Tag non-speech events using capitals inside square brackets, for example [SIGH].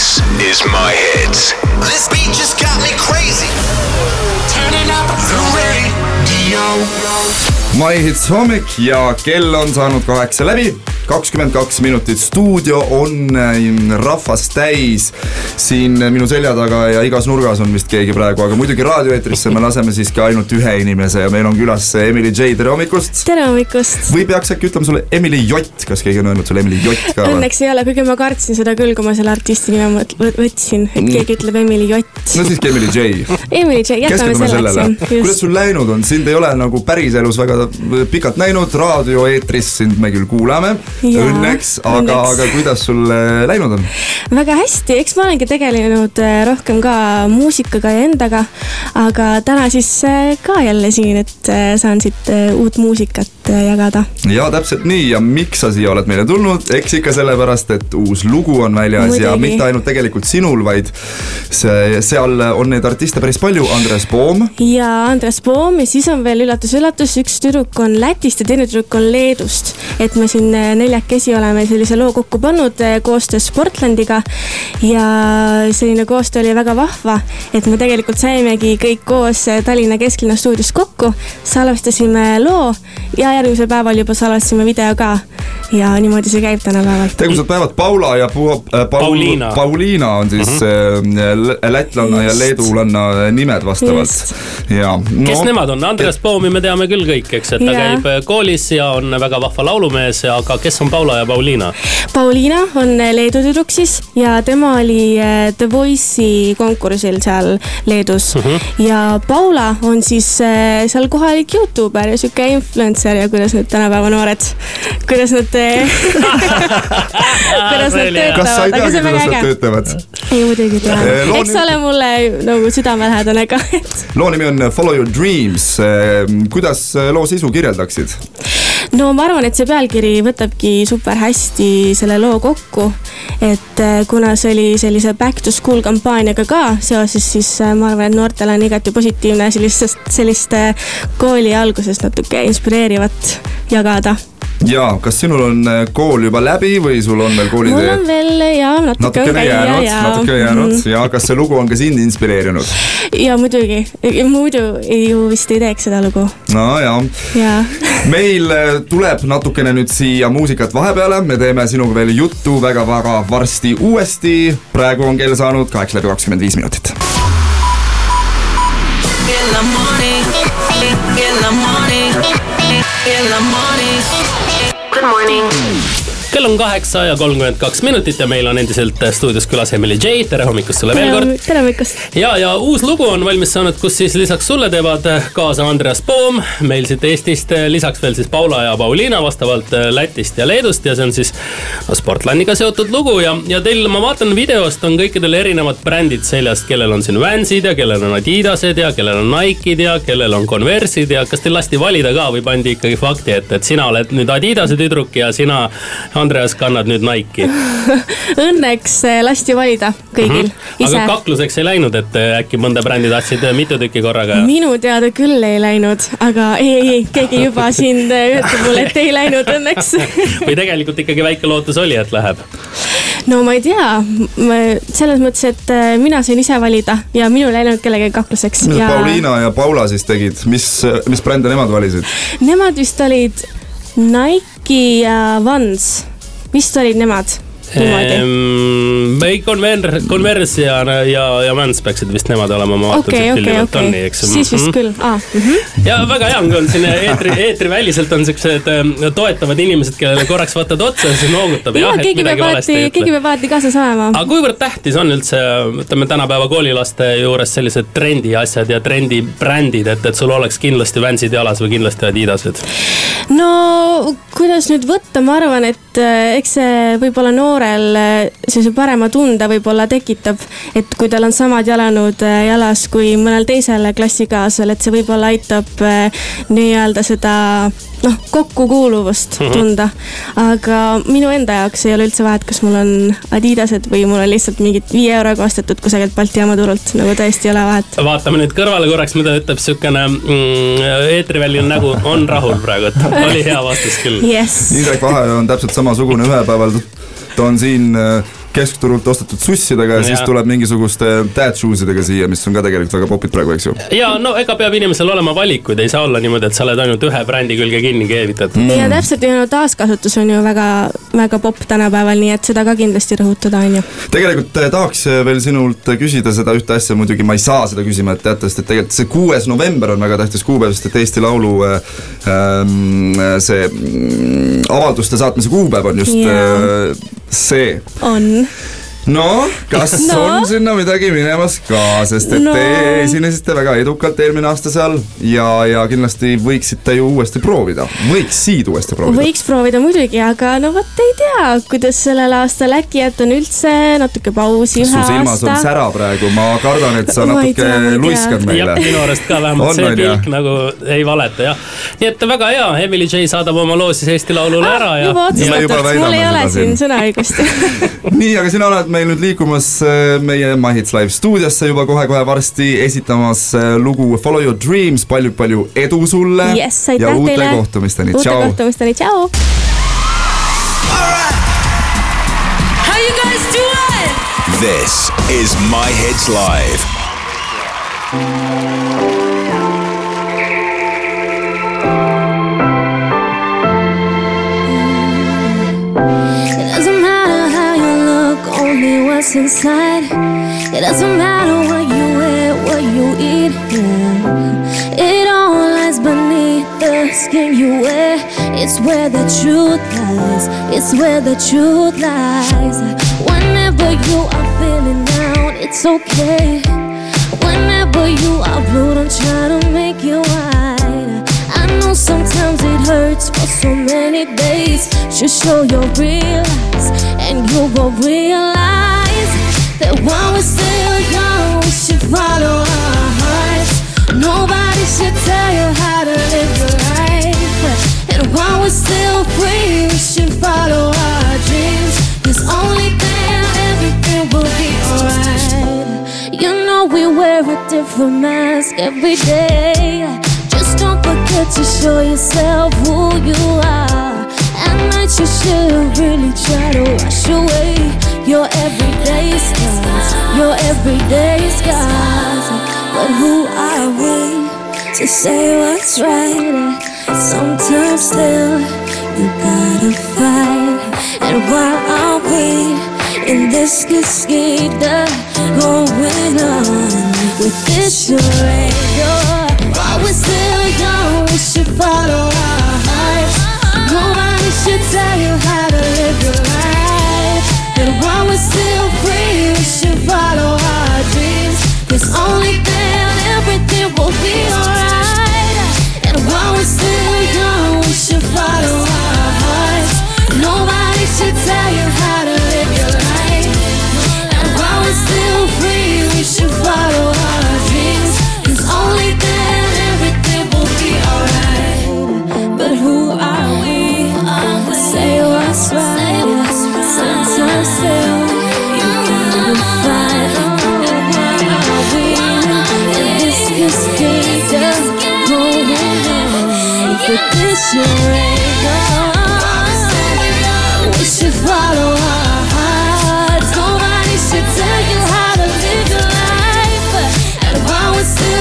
This is my hits. This beat just got me crazy. Turning up the radio. My Hits hommik ja kell on saanud kaheksa läbi. Kakskümmend kaks minutit, stuudio on äh, rahvast täis. siin minu selja taga ja igas nurgas on vist keegi praegu, aga muidugi raadioeetrisse me laseme siiski ainult ühe inimese ja meil on külas Emily J, tere hommikust. tere hommikust! või peaks äkki ütlema sulle Emily Jott, kas keegi on öelnud sulle Emily Jott ka? Õnneks ei ole, kuigi ma kartsin seda küll, kui ma selle artisti nime võtsin, et Mm. keegi ütleb Emily Jott. no siiski Emily J. Emily J, jätame selleks kuidas sul läinud on, sind ei ole nagu päriselus väga pikalt näinud, raadioeetris sind me küll kuulame, õnneks, aga, aga kuidas sul äh, läinud on? väga hästi, eks ma olengi tegelenud äh, rohkem ka muusikaga ja endaga, aga täna siis äh, ka jälle siin, et saan siit uut muusikat jagada. ja täpselt nii ja miks sa siia oled meile tulnud, eks ikka sellepärast, et uus lugu on väljas ja Muidugi. mitte ainult tegelikult sinul, vaid see, seal on neid artiste päris palju, Andres Poom. ja Andres Poom ja siis on veel üllatus-üllatus, üks tüdruk on Lätist ja teine tüdruk on Leedust. et me siin äh, neljakesi oleme sellise loo kokku pannud äh, koostöös Sportlandiga. ja selline koostöö oli väga vahva, et me tegelikult saimegi kõik koos äh, Tallinna kesklinna stuudios kokku, salvestasime loo ja järgmisel päeval juba salvestasime video ka. Ja niimoodi see käib tänapäeval. tegusad päevad, Paula ja äh, Paul, Pauliina. Pauliina on siis mm -hmm. lätlanna ja Just. leedulanna nimed vastavalt. Ja no, kes nemad on, Andres Poomi me teame küll kõik, eks, et ta Jaa. käib äh, koolis ja on väga vahva laulumees, aga kes on Paula ja Pauliina? Pauliina on Leedu tüdruk siis ja tema oli äh, The Voice'i konkursil seal Leedus uh. -huh. ja Paula on siis äh, seal kohalik Youtuber ja sihuke influencer ja kuidas nüüd tänapäeva noored, kuidas nad äh, [LAUGHS] kuidas nad kas sa ei töötavad, aga teagi, kuidas nad töötavad? ei muidugi tean Eh, eks ole mulle nagu südamelähedane ka, et loo nimi on Follow your dreams. kuidas loo sisu kirjeldaksid? no ma arvan, et see pealkiri võtabki super hästi selle loo kokku. et kuna see oli sellise back to school kampaaniaga ka seoses, siis ma arvan, et noortel on igati positiivne sellisest, sellist kooli algusest natuke inspireerivat jagada. Ja kas sinul on äh, kool juba läbi või sul on veel mul koolitee? on veel ja natuke on natukene käia jäänud, ja. natuke jäänud Mhm. ja kas see lugu on ka sind inspireerinud? ja muidugi, muidu ju vist ei teeks seda lugu no ja, ja meil äh, tuleb natukene nüüd siia muusikat vahepeale, me teeme sinuga veel juttu väga-väga varsti uuesti. praegu on kell saanud kaheksa läbi kakskümmend viis minutit. In the morning. In the morning. In the morning. Good morning. Kell on kaheksa ja kolmkümmend kaks minutit ja meil on endiselt stuudios külas Emily J, tere hommikust sulle veel kord. tere hommikust. ja, ja uus lugu on valmis saanud, kus siis lisaks sulle teevad kaasa Andreas Poom, meil siit Eestist, lisaks veel siis Paula ja Pauliina vastavalt Lätist ja Leedust ja see on siis Sportlandiga seotud lugu ja, ja teil, ma vaatan videost on kõikidel erinevad brändid seljast, kellel on siin Vansid ja kellel on Adidased ja kellel on Nike'id ja kellel on Converse'id ja kas teil lasti valida ka või pandi ikkagi fakti ette, et sina oled nüüd Adidase tüdruk ja sina, Andreas, kannad nüüd Nike'i? [LAUGHS] Õnneks äh, lasti valida kõigil mm -hmm. ise aga kakluseks ei läinud, et äh, äkki mõnda brändi tahtsid äh, mitu tükki korraga? minu teada küll ei läinud, aga ei, ei, keegi juba siin ütleb mulle, et ei läinud õnneks. [LAUGHS] või tegelikult ikkagi väike lootus oli, et läheb? no ma ei tea, selles mõttes, et mina sain ise valida ja minul ei läinud kellelegi kakluseks. mis ja Pauliina ja Paula siis tegid, mis, mis brände nemad valisid? nemad vist olid Nike ja Vans, vist olid nemad niimoodi. Ehm, ei, Conver-, Converse ja, ja, ja Vans peaksid vist nemad olema, ma vaatan pealt on nii, okei, eks. siis vist Mhm. küll ah,, mm -hmm. ja väga hea on, kui on siin eetri, eetriväliselt on siuksed ähm, toetavad inimesed, kellele korraks vaatad otsa ja siis noogutab. ja et keegi peab alati keegi peab alati kaasas olema. aga kuivõrd tähtis on üldse, ütleme tänapäeva koolilaste juures sellised trendi asjad ja trendi brändid, et, et sul oleks kindlasti Vansid jalas või kindlasti Adidased? no kuidas nüüd võtta, ma arvan, et äh, eks see võib-olla noorel äh, sellise parema tunde võib-olla tekitab. et kui tal on samad jalanõud äh, jalas kui mõnel teisel klassikaaslasel, et see võib-olla aitab nii-öelda seda noh, kokkukuuluvust Mhm. tunda. aga minu enda jaoks ei ole üldse vahet, kas mul on Adidased või mul on lihtsalt mingid viie euroga ostetud kusagilt Balti jaama turult, nagu tõesti ei ole vahet. vaatame nüüd kõrvale korraks, mida ütleb siukene mm, eetriväline nägu, on rahul praegu, et oli hea vastus küll. jess. Indrek Vahe on täpselt samasugune ühe päeval ta on siin äh, keskturult ostetud sussidega ja, ja siis tuleb mingisuguste dad shoes idega siia, mis on ka tegelikult väga popid praegu, eks ju. ja no ega peab inimesel olema valikuid, ei saa olla niimoodi, et sa oled ainult ühe brändi külge kinni keevitatud mm.. ja täpselt ju no taaskasutus on ju väga, väga popp tänapäeval, nii et seda ka kindlasti rõhutada, on ju. tegelikult eh, tahaks eh, veel sinult küsida seda ühte asja, muidugi ma ei saa seda küsima, et teatavasti, et tegelikult see kuues november on väga tähtis kuupäev, sest et Eesti Laulu äh, ähm, see mm, avalduste saatmise kuupäev on just Jaa. Äh, see on. No kas no. On sinna midagi minemas ka, sest et no. Te esinesite väga edukalt eelmine aasta seal ja, ja kindlasti võiksite ju uuesti proovida, võiksid uuesti proovida. võiks proovida muidugi, aga no vot ei tea, kuidas sellel aastal äkki jätan üldse natuke pausi su ühe silmas on aasta. sära praegu, ma kardan, et sa natuke tea, luiskad meile. minu arust ka vähemalt On, see pilk nagu ei valeta jah. nii et väga hea, Emily J saadab oma loo siis Eesti Laulule ära ja. juba otsustatud, mul ei ole siin. sõnaõigust. [LAUGHS] nii, aga sina oled meil nüüd liikumas äh, meie My Hits Live stuudiosse juba kohe-kohe varsti esitamas äh, lugu Follow Your Dreams palju,, palju-palju edu sulle jess, ja uute teile. kohtumisteni, uute tšau. kohtumisteni, tšau. How you guys doing? This is My Hits Live. What's inside. It doesn't matter what you wear, what you eat. Yeah. It all lies beneath the skin you wear. It's where the truth lies. It's where the truth lies. Whenever you are feeling down, it's okay. Whenever you are blue, don't try to make it white. I know sometimes it hurts for so many days. Just show your real eyes, and you will realize that while we're still young, we should follow our hearts. Nobody should tell you how to live your life. And while we're still free, we should follow our dreams. Cause only then everything will be alright. You know we wear a different mask every day. Just don't forget to show yourself who you are. At night you should really try to wash away your everyday scars, your everyday scars. But who are we to say what's right? Sometimes still you gotta fight. And why are we in this cascade going on with this charade? While we're still young, we should follow our hearts. Nobody should tell you how to only then everything will be alright. With this charade? We should follow our hearts. Nobody should tell you how to live your life. And while we're still